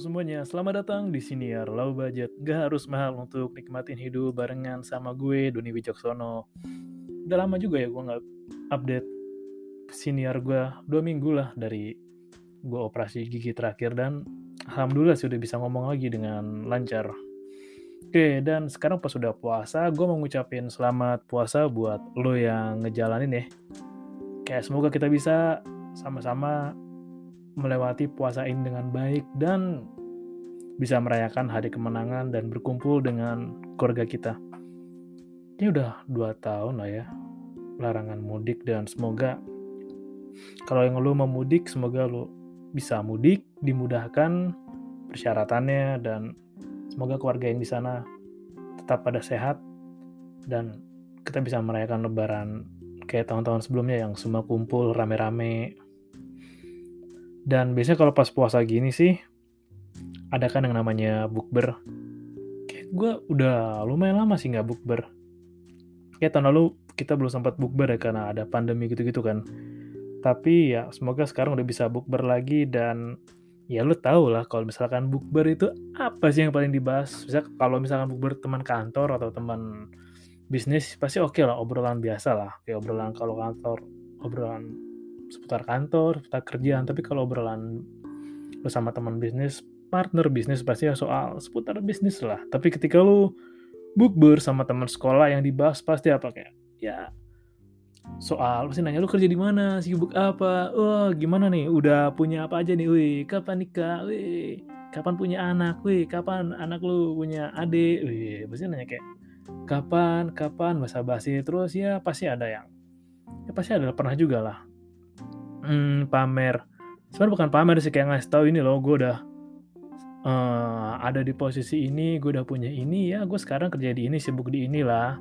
Semuanya, selamat datang di Siniar Low Budget. Gak harus mahal untuk nikmatin hidup barengan sama gue, Doni Wicaksono. Udah lama juga ya gue nggak update siniar gue, dua minggu lah dari gue operasi gigi terakhir dan alhamdulillah sudah bisa ngomong lagi dengan lancar. Oke, dan sekarang pas sudah puasa, gue mau ngucapin selamat puasa buat lo yang ngejalanin ya. Kayak semoga kita bisa sama-sama melewati puasa ini dengan baik dan bisa merayakan hari kemenangan dan berkumpul dengan keluarga kita. Ini udah dua tahun lah ya larangan mudik dan semoga kalau yang lo mau mudik semoga lo bisa mudik dimudahkan persyaratannya dan semoga keluarga yang di sana tetap pada sehat dan kita bisa merayakan lebaran kayak tahun-tahun sebelumnya yang semua kumpul rame-rame dan biasanya kalau pas puasa gini sih, ada kan yang namanya bukber. Kayak gue udah lumayan lama sih nggak bukber. Kayak tahun lalu kita belum sempat bukber ya karena ada pandemi gitu-gitu kan. Tapi ya semoga sekarang udah bisa bukber lagi dan ya lu tau lah kalau misalkan bukber itu apa sih yang paling dibahas. Bisa kalau misalkan bukber teman kantor atau teman bisnis pasti oke okay lah obrolan biasa lah kayak obrolan kalau kantor obrolan seputar kantor, seputar kerjaan, tapi kalau obrolan lu sama teman bisnis, partner bisnis pasti ya soal seputar bisnis lah. Tapi ketika lu bukber sama teman sekolah yang dibahas pasti apa kayak ya soal pasti nanya lu kerja di mana, sibuk apa, wah oh, gimana nih, udah punya apa aja nih, wih kapan nikah, wih kapan punya anak, wih kapan anak lu punya adik, wih pasti nanya kayak kapan, kapan? Bahasa basi terus ya pasti ada yang ya pasti ada pernah juga lah hmm, pamer. Sebenarnya bukan pamer sih kayak ngasih tahu ini loh gue udah uh, ada di posisi ini gue udah punya ini ya gue sekarang kerja di ini sibuk di inilah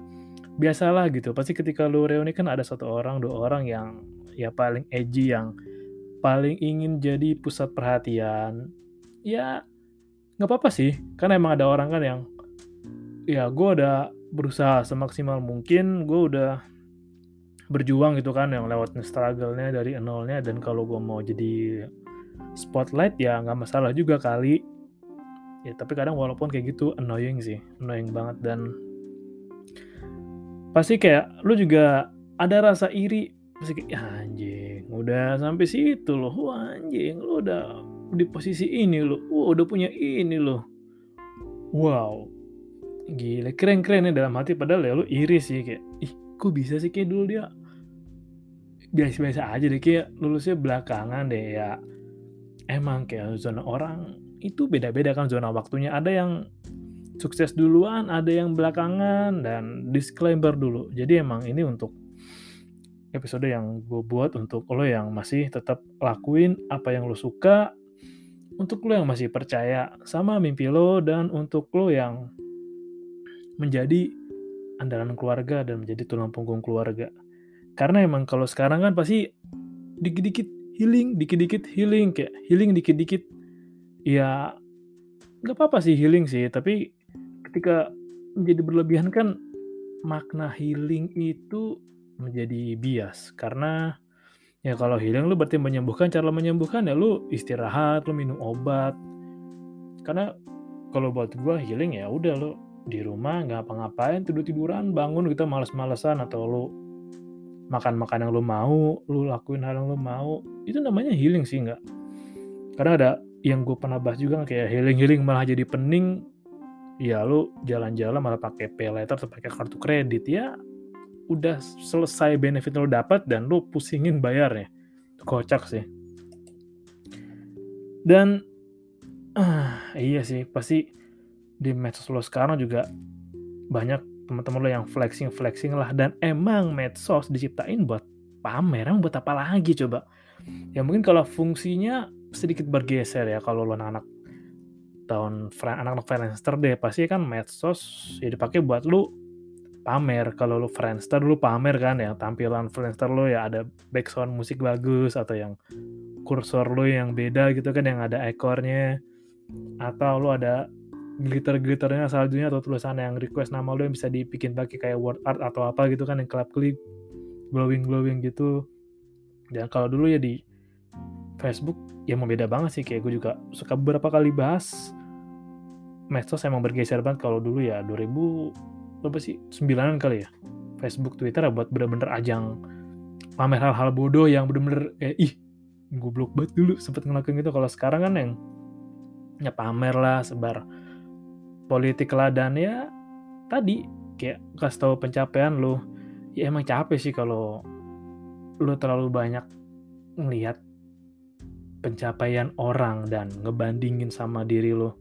biasalah gitu. Pasti ketika lu reuni kan ada satu orang dua orang yang ya paling edgy yang paling ingin jadi pusat perhatian. Ya nggak apa-apa sih. Karena emang ada orang kan yang ya gue udah berusaha semaksimal mungkin gue udah berjuang gitu kan yang lewat struggle-nya dari nolnya. Dan kalau gue mau jadi spotlight ya nggak masalah juga kali. Ya tapi kadang walaupun kayak gitu annoying sih. Annoying banget. Dan pasti kayak lu juga ada rasa iri. Pasti kayak ya anjing udah sampai situ loh. Wah anjing lu udah di posisi ini loh. Udah punya ini loh. Wow. Gila keren keren ya dalam hati. Padahal ya lu iri sih kayak ih kok bisa sih kayak dulu dia biasa-biasa aja deh kayak lulusnya belakangan deh ya. Emang kayak zona orang itu beda-beda kan zona waktunya. Ada yang sukses duluan ada yang belakangan dan disclaimer dulu. Jadi emang ini untuk episode yang gue buat untuk lo yang masih tetap lakuin apa yang lo suka untuk lo yang masih percaya sama mimpi lo dan untuk lo yang menjadi andalan keluarga dan menjadi tulang punggung keluarga. Karena emang kalau sekarang kan pasti dikit-dikit healing, dikit-dikit healing, kayak healing dikit-dikit. Ya nggak apa-apa sih healing sih, tapi ketika menjadi berlebihan kan makna healing itu menjadi bias karena ya kalau healing lu berarti menyembuhkan cara menyembuhkan ya lu istirahat lu minum obat karena kalau buat gua healing ya udah lu di rumah nggak apa-ngapain tidur tiduran bangun kita males-malesan atau lu makan makan yang lo mau lo lakuin hal yang lo mau itu namanya healing sih nggak karena ada yang gue pernah bahas juga kayak healing healing malah jadi pening. Ya lo jalan-jalan malah pakai pay letter atau pakai kartu kredit ya udah selesai benefit lo dapat dan lo pusingin bayarnya. Kocak sih. Dan ah, iya sih pasti di medsos lo sekarang juga banyak teman-teman lo yang flexing flexing lah. Dan emang medsos diciptain buat pamer emang buat apa lagi coba? Ya mungkin kalau fungsinya sedikit bergeser ya. Kalau lo anak-anak tahun anak-anak Friendster deh pasti kan medsos ya dipakai buat lu pamer. Kalau lu Friendster lu pamer kan ya. Tampilan Friendster lo ya ada background musik bagus atau yang kursor lo yang beda gitu kan yang ada ekornya. Atau lo ada glitter-glitternya saljunya atau tulisan yang request nama lo yang bisa dibikin pakai kayak word art atau apa gitu kan yang kelap-kelip glowing-glowing gitu. Dan kalau dulu ya di Facebook ya mau beda banget sih. Kayak gue juga suka beberapa kali bahas. Medsos emang bergeser banget kalau dulu ya 2000 berapa sih? 9 kali ya. Facebook Twitter ya buat bener-bener ajang pamer hal-hal bodoh yang bener-bener kayak ih goblok banget dulu sempet ngelakuin gitu. Kalau sekarang kan yang ya pamer lah sebar politik lah dan ya tadi kayak kasih tahu pencapaian lo ya emang capek sih kalau lo terlalu banyak ngelihat pencapaian orang dan ngebandingin sama diri lo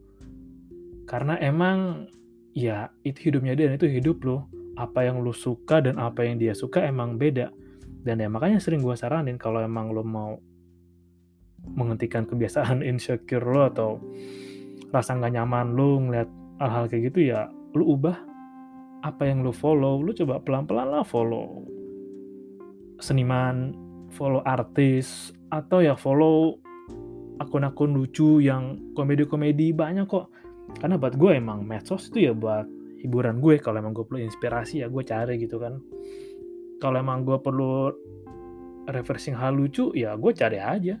karena emang ya itu hidupnya dia dan itu hidup lo apa yang lo suka dan apa yang dia suka emang beda. Dan ya makanya sering gue saranin kalau emang lo mau menghentikan kebiasaan insecure lo atau rasa nggak nyaman lo ngeliat hal-hal kayak gitu ya lo ubah apa yang lo follow lo coba pelan-pelan lah follow seniman follow artis atau ya follow akun-akun lucu yang komedi-komedi banyak kok. Karena buat gue emang medsos itu ya buat hiburan gue kalau emang gue perlu inspirasi ya gue cari gitu kan. Kalau emang gue perlu refreshing hal lucu ya gue cari aja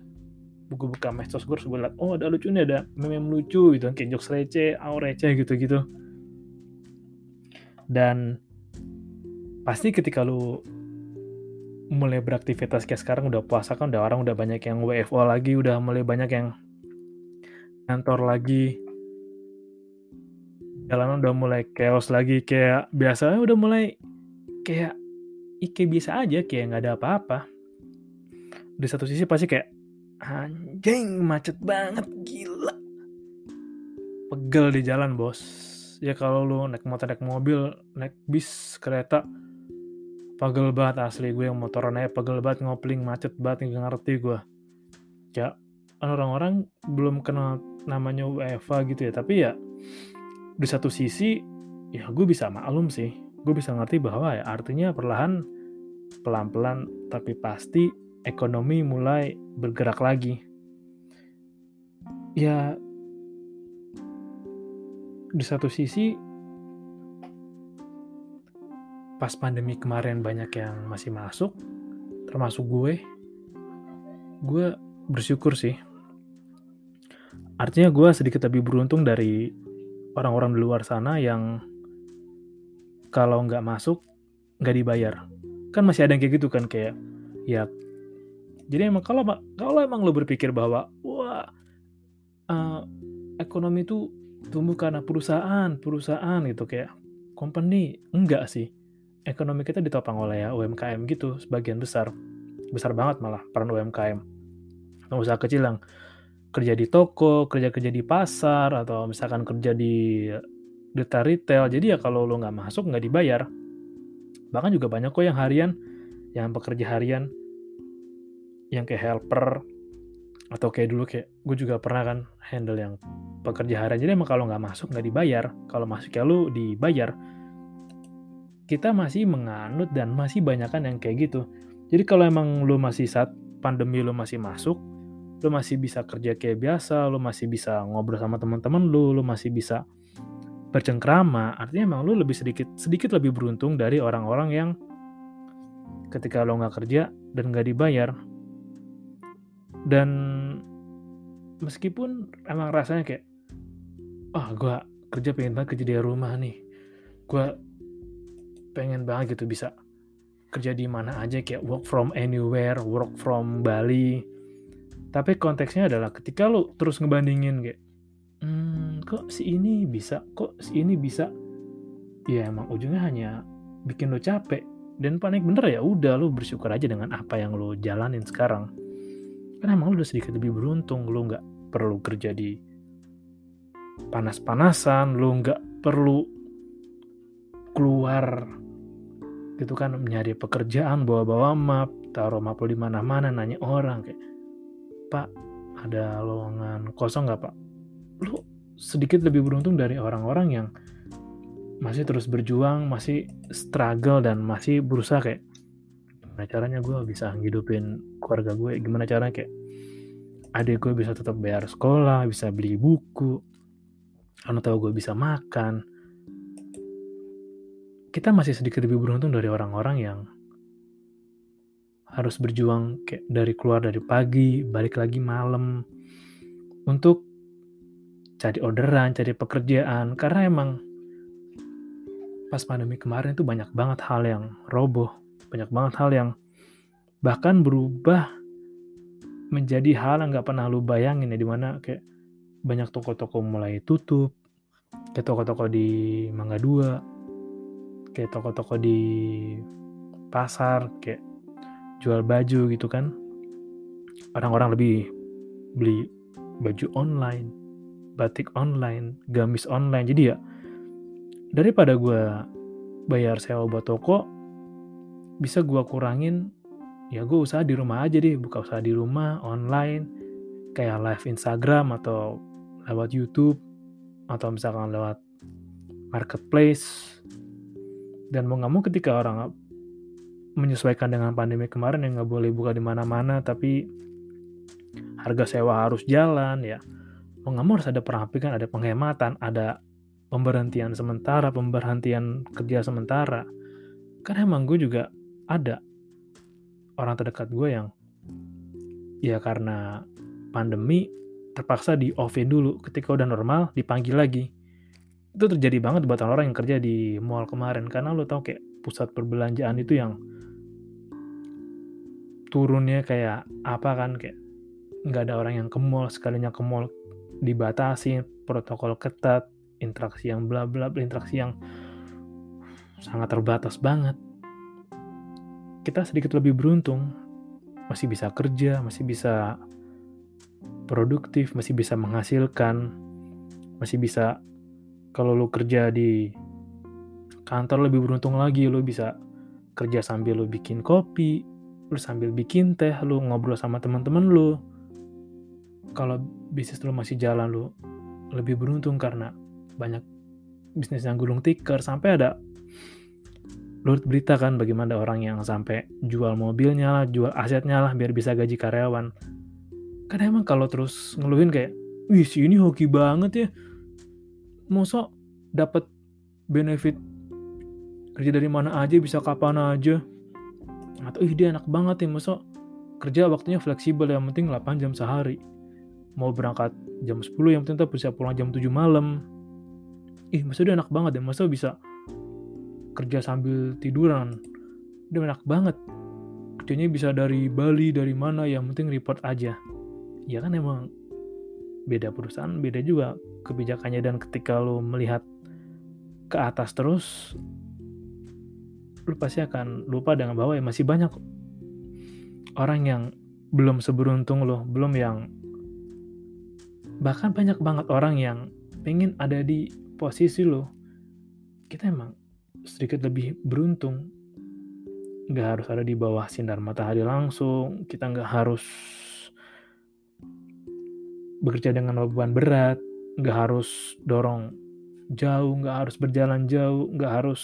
gue buka medsos gue gue liat oh ada lucu nih ada meme lucu gitu kan. Kayak jokes receh au receh gitu gitu dan pasti ketika lu mulai beraktivitas kayak sekarang udah puasa kan udah orang udah banyak yang WFO lagi udah mulai banyak yang kantor lagi. Jalanan udah mulai chaos lagi kayak biasanya udah mulai kayak ike biasa aja kayak nggak ada apa-apa. Di satu sisi pasti kayak anjing macet banget gila. Pegel di jalan bos. Ya kalau lu naik motor naik mobil naik bis kereta pegel banget asli gue yang motoran aja. Pegel banget ngopling macet banget nggak ngerti gue. Ya orang-orang belum kenal namanya UEFA gitu ya. Tapi ya di satu sisi ya gue bisa maklum sih. Gue bisa ngerti bahwa ya artinya perlahan pelan-pelan tapi pasti ekonomi mulai bergerak lagi ya di satu sisi pas pandemi kemarin banyak yang masih masuk, termasuk gue, gue bersyukur sih. Artinya gue sedikit lebih beruntung dari orang-orang di luar sana yang kalau nggak masuk nggak dibayar. Kan masih ada yang kayak gitu kan kayak ya. Jadi emang kalau kalau emang lo berpikir bahwa wah uh, ekonomi itu tumbuh karena perusahaan, perusahaan gitu kayak company? Enggak sih. Ekonomi kita ditopang oleh ya UMKM gitu sebagian besar. Besar banget malah peran UMKM usaha kecil yang kerja di toko kerja kerja di pasar atau misalkan kerja di data retail. Jadi ya kalau lo nggak masuk nggak dibayar. Bahkan juga banyak kok yang harian yang pekerja harian yang kayak helper atau kayak dulu kayak gue juga pernah kan handle yang pekerja harian jadi emang kalau nggak masuk nggak dibayar kalau masuk ya lo dibayar kita masih menganut dan masih banyak kan yang kayak gitu. Jadi kalau emang lo masih saat pandemi lo masih masuk, lo masih bisa kerja kayak biasa, lo masih bisa ngobrol sama teman-teman lo, lo masih bisa bercengkrama, artinya emang lo lebih sedikit sedikit lebih beruntung dari orang-orang yang ketika lo nggak kerja dan nggak dibayar. Dan meskipun emang rasanya kayak, ah oh, gue kerja pengen banget kerja di rumah nih, gue pengen banget gitu bisa kerja di mana aja kayak work from anywhere, work from Bali. Tapi konteksnya adalah ketika lu terus ngebandingin kayak, hmm, kok si ini bisa, kok si ini bisa, ya emang ujungnya hanya bikin lo capek. Dan panik bener ya udah lo bersyukur aja dengan apa yang lo jalanin sekarang karena emang lo udah sedikit lebih beruntung lo nggak perlu kerja di panas-panasan lo nggak perlu keluar gitu kan mencari pekerjaan bawa-bawa map taruh map lo di mana-mana nanya orang kayak pak ada lowongan kosong nggak pak? Lo sedikit lebih beruntung dari orang-orang yang masih terus berjuang, masih struggle dan masih berusaha kayak gimana caranya gue bisa ngidupin keluarga gue, gimana caranya kayak adik gue bisa tetap bayar sekolah, bisa beli buku, karena tahu gue bisa makan. Kita masih sedikit lebih beruntung dari orang-orang yang harus berjuang kayak dari keluar dari pagi, balik lagi malam untuk cari orderan, cari pekerjaan karena emang pas pandemi kemarin itu banyak banget hal yang roboh, banyak banget hal yang bahkan berubah menjadi hal yang nggak pernah lu bayangin ya di mana kayak banyak toko-toko mulai tutup, kayak toko-toko di Mangga Dua, kayak toko-toko di pasar, kayak jual baju gitu kan. Orang-orang lebih beli baju online, batik online, gamis online. Jadi ya daripada gue bayar sewa buat toko bisa gue kurangin ya gue usaha di rumah aja deh buka usaha di rumah online. Kayak live Instagram atau lewat YouTube atau misalkan lewat marketplace. Dan mau nggak mau ketika orang menyesuaikan dengan pandemi kemarin yang nggak boleh buka di mana-mana tapi harga sewa harus jalan ya. Mau nggak mau harus ada perapikan ada penghematan ada pemberhentian sementara, pemberhentian kerja sementara. Karena emang gue juga ada orang terdekat gue yang ya karena pandemi terpaksa di offin dulu. Ketika udah normal dipanggil lagi. Itu terjadi banget buat orang yang kerja di mall kemarin. Karena lo tau kayak pusat perbelanjaan itu yang turunnya kayak apa kan kayak nggak ada orang yang ke mall sekalinya ke mall dibatasi protokol ketat interaksi yang bla bla bla interaksi yang sangat terbatas banget kita sedikit lebih beruntung. Masih bisa kerja masih bisa produktif masih bisa menghasilkan masih bisa kalau lu kerja di kantor lebih beruntung lagi lu bisa kerja sambil lu bikin kopi lu sambil bikin teh lu ngobrol sama teman-teman lu. Kalau bisnis lu masih jalan lu lebih beruntung karena banyak bisnis yang gulung tikar sampai ada Lurut berita kan bagaimana orang yang sampai jual mobilnya lah, jual asetnya lah biar bisa gaji karyawan. Kan emang kalau terus ngeluhin kayak, wih si ini hoki banget ya. Masa dapat benefit kerja dari mana aja bisa kapan aja. Atau ih dia enak banget ya masa kerja waktunya fleksibel yang penting 8 jam sehari. Mau berangkat jam 10 yang penting tetap bisa pulang jam 7 malam ih masa dia enak banget ya masa bisa kerja sambil tiduran. Dia enak banget. Kerjanya bisa dari Bali dari mana yang penting report aja. Ya kan emang beda perusahaan beda juga kebijakannya. Dan ketika lo melihat ke atas terus lu pasti akan lupa dengan bahwa ya masih banyak orang yang belum seberuntung lo belum yang bahkan banyak banget orang yang pengen ada di posisi lo. Kita emang sedikit lebih beruntung. Nggak harus ada di bawah sinar matahari langsung. Kita nggak harus bekerja dengan beban berat. Nggak harus dorong jauh nggak harus berjalan jauh nggak harus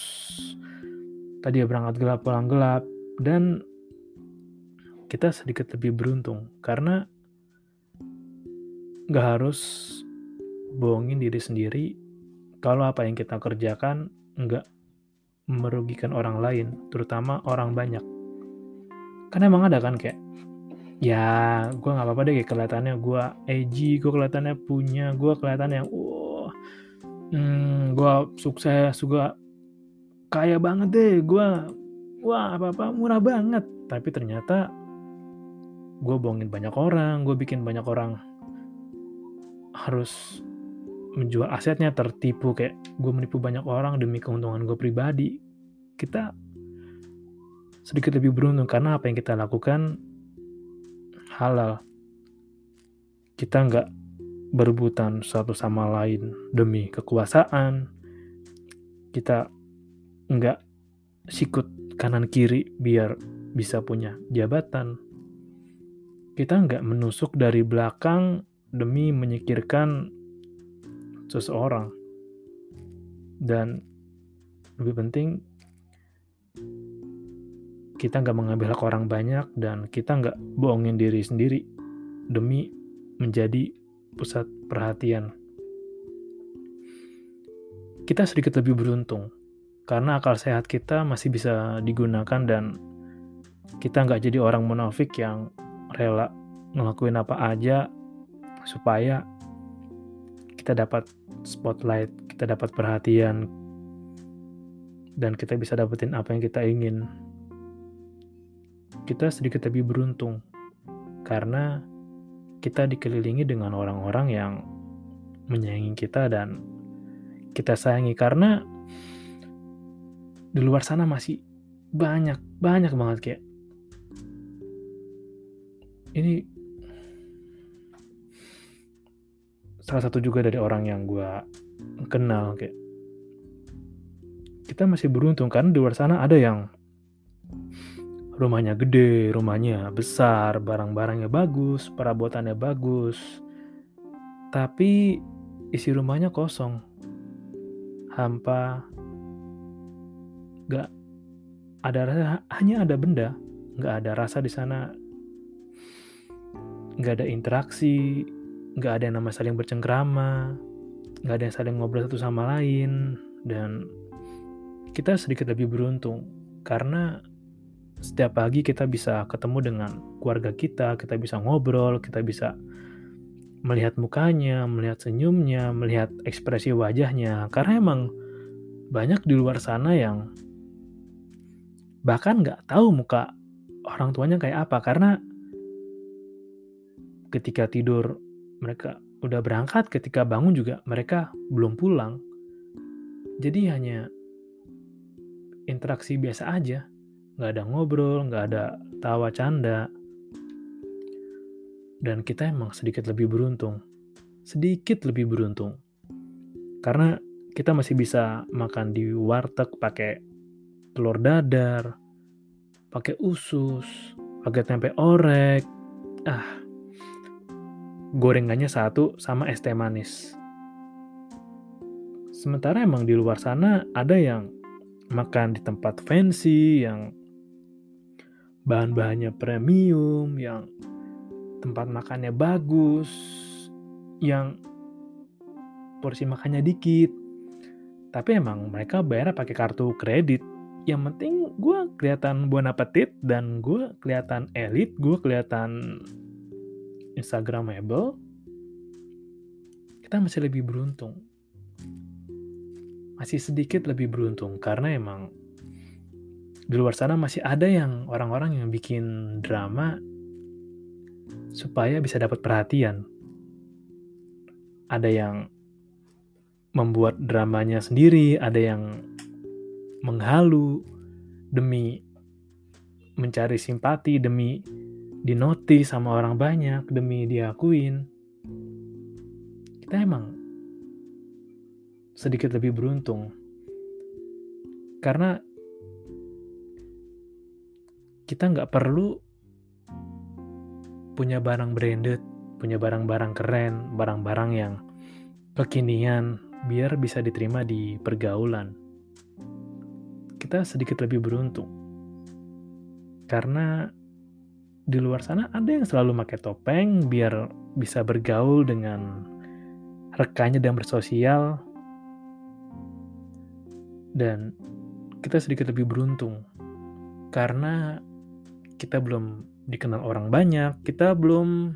tadi berangkat gelap pulang gelap. Dan kita sedikit lebih beruntung karena nggak harus bohongin diri sendiri. Kalau apa yang kita kerjakan nggak merugikan orang lain, terutama orang banyak. Karena emang ada kan kayak, ya gue nggak apa-apa deh kayak kelihatannya gue edgy, gue kelihatannya punya, gue kelihatannya wah, hmm, gue sukses, juga kaya banget deh, gue wah apa-apa murah banget tapi ternyata gue bohongin banyak orang gue bikin banyak orang harus menjual asetnya tertipu kayak gue menipu banyak orang demi keuntungan gue pribadi. Kita sedikit lebih beruntung karena apa yang kita lakukan halal. Kita nggak berebutan satu sama lain demi kekuasaan. Kita nggak sikut kanan kiri biar bisa punya jabatan. Kita nggak menusuk dari belakang demi menyikirkan seseorang. Dan lebih penting, kita nggak mengambil hak orang banyak dan kita nggak bohongin diri sendiri demi menjadi pusat perhatian. Kita sedikit lebih beruntung karena akal sehat kita masih bisa digunakan dan kita nggak jadi orang munafik yang rela ngelakuin apa aja supaya kita dapat spotlight, kita dapat perhatian, dan kita bisa dapetin apa yang kita ingin. Kita sedikit lebih beruntung karena kita dikelilingi dengan orang-orang yang menyayangi kita dan kita sayangi karena di luar sana masih banyak banyak banget kayak ini salah satu juga dari orang yang gue kenal kayak kita masih beruntung karena di luar sana ada yang rumahnya gede, rumahnya besar, barang-barangnya bagus, perabotannya bagus, tapi isi rumahnya kosong, hampa, gak ada rasa, hanya ada benda, gak ada rasa di sana, gak ada interaksi, nggak ada yang nama saling bercengkrama, nggak ada yang saling ngobrol satu sama lain, dan kita sedikit lebih beruntung karena setiap pagi kita bisa ketemu dengan keluarga kita, kita bisa ngobrol, kita bisa melihat mukanya, melihat senyumnya, melihat ekspresi wajahnya. Karena emang banyak di luar sana yang bahkan nggak tahu muka orang tuanya kayak apa karena ketika tidur mereka udah berangkat ketika bangun juga mereka belum pulang. Jadi hanya interaksi biasa aja, nggak ada ngobrol, nggak ada tawa canda. Dan kita emang sedikit lebih beruntung, sedikit lebih beruntung. Karena kita masih bisa makan di warteg pakai telur dadar, pakai usus, pakai tempe orek. Ah, gorengannya satu sama es teh manis. Sementara emang di luar sana ada yang makan di tempat fancy, yang bahan-bahannya premium, yang tempat makannya bagus, yang porsi makannya dikit. Tapi emang mereka bayar pakai kartu kredit. Yang penting gue kelihatan buana petit dan gue kelihatan elit, gue kelihatan Instagramable, kita masih lebih beruntung. Masih sedikit lebih beruntung karena emang di luar sana masih ada yang orang-orang yang bikin drama supaya bisa dapat perhatian. Ada yang membuat dramanya sendiri, ada yang menghalu demi mencari simpati, demi dinotis sama orang banyak demi diakuin kita emang sedikit lebih beruntung. Karena kita nggak perlu punya barang branded, punya barang-barang keren, barang-barang yang kekinian biar bisa diterima di pergaulan. Kita sedikit lebih beruntung. Karena di luar sana ada yang selalu pakai topeng biar bisa bergaul dengan rekannya dan bersosial. Dan kita sedikit lebih beruntung karena kita belum dikenal orang banyak, kita belum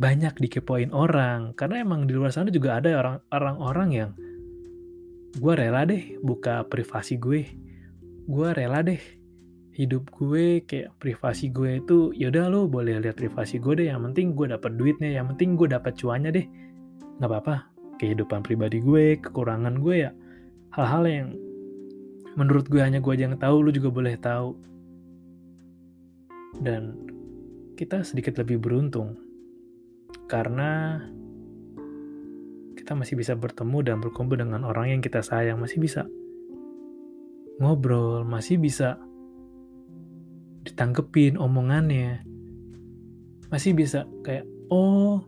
banyak dikepoin orang. Karena emang di luar sana juga ada orang-orang yang gue rela deh buka privasi gue gue rela deh hidup gue kayak privasi gue itu yaudah lo boleh lihat privasi gue deh yang penting gue dapat duitnya yang penting gue dapat cuannya deh. Nggak apa-apa kehidupan pribadi gue kekurangan gue ya hal-hal yang menurut gue hanya gue aja yang tahu lu juga boleh tahu. Dan kita sedikit lebih beruntung karena kita masih bisa bertemu dan berkumpul dengan orang yang kita sayang masih bisa ngobrol masih bisa ditanggepin omongannya masih bisa kayak oh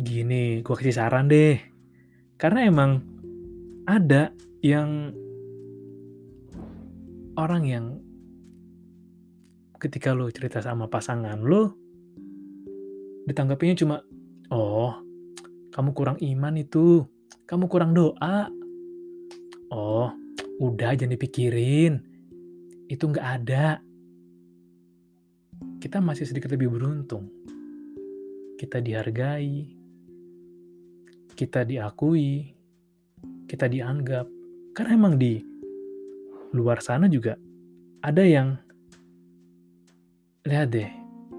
gini gue kasih saran deh. Karena emang ada yang orang yang ketika lo cerita sama pasangan lo ditanggapinya cuma oh kamu kurang iman itu kamu kurang doa. Oh udah jangan dipikirin itu nggak ada kita masih sedikit lebih beruntung. Kita dihargai, kita diakui, kita dianggap. Karena emang di luar sana juga ada yang lihat deh,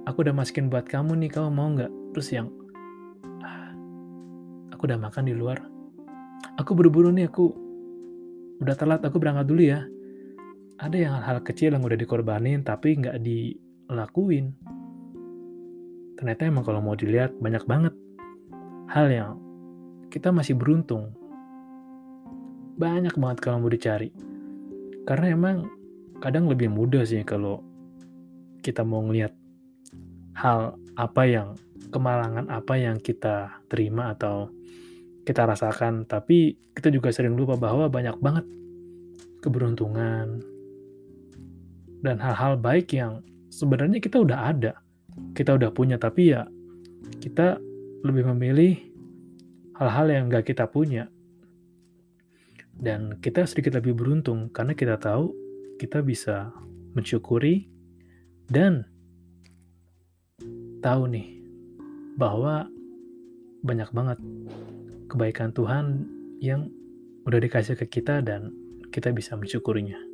aku udah masukin buat kamu nih, kamu mau nggak? Terus yang ah, aku udah makan di luar. Aku buru-buru nih, aku udah telat, aku berangkat dulu ya. Ada yang hal-hal kecil yang udah dikorbanin tapi nggak di lakuin. Ternyata emang kalau mau dilihat banyak banget hal yang kita masih beruntung. Banyak banget kalau mau dicari. Karena emang kadang lebih mudah sih kalau kita mau ngeliat hal apa yang kemalangan apa yang kita terima atau kita rasakan tapi kita juga sering lupa bahwa banyak banget keberuntungan dan hal-hal baik yang sebenarnya kita udah ada, kita udah punya, tapi ya kita lebih memilih hal-hal yang nggak kita punya. Dan kita sedikit lebih beruntung karena kita tahu kita bisa mensyukuri dan tahu nih bahwa banyak banget kebaikan Tuhan yang udah dikasih ke kita dan kita bisa mensyukurinya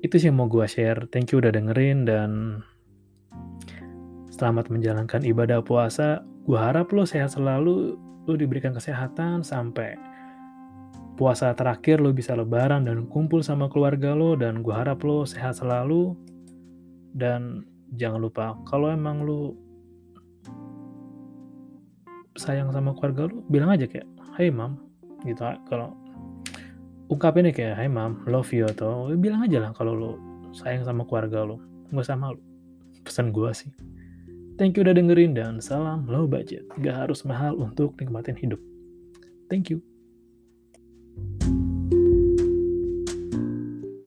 itu sih yang mau gue share. Thank you udah dengerin dan selamat menjalankan ibadah puasa. Gue harap lo sehat selalu, lo diberikan kesehatan sampai puasa terakhir lo bisa lebaran dan kumpul sama keluarga lo dan gue harap lo sehat selalu dan jangan lupa kalau emang lo sayang sama keluarga lo bilang aja kayak hey mam gitu kalau ungkapin ya kayak Hey Mam, love you atau bilang aja lah kalau lo sayang sama keluarga lo nggak sama lo pesan gue sih. Thank you udah dengerin dan salam low budget. Gak harus mahal untuk nikmatin hidup. Thank you thank you.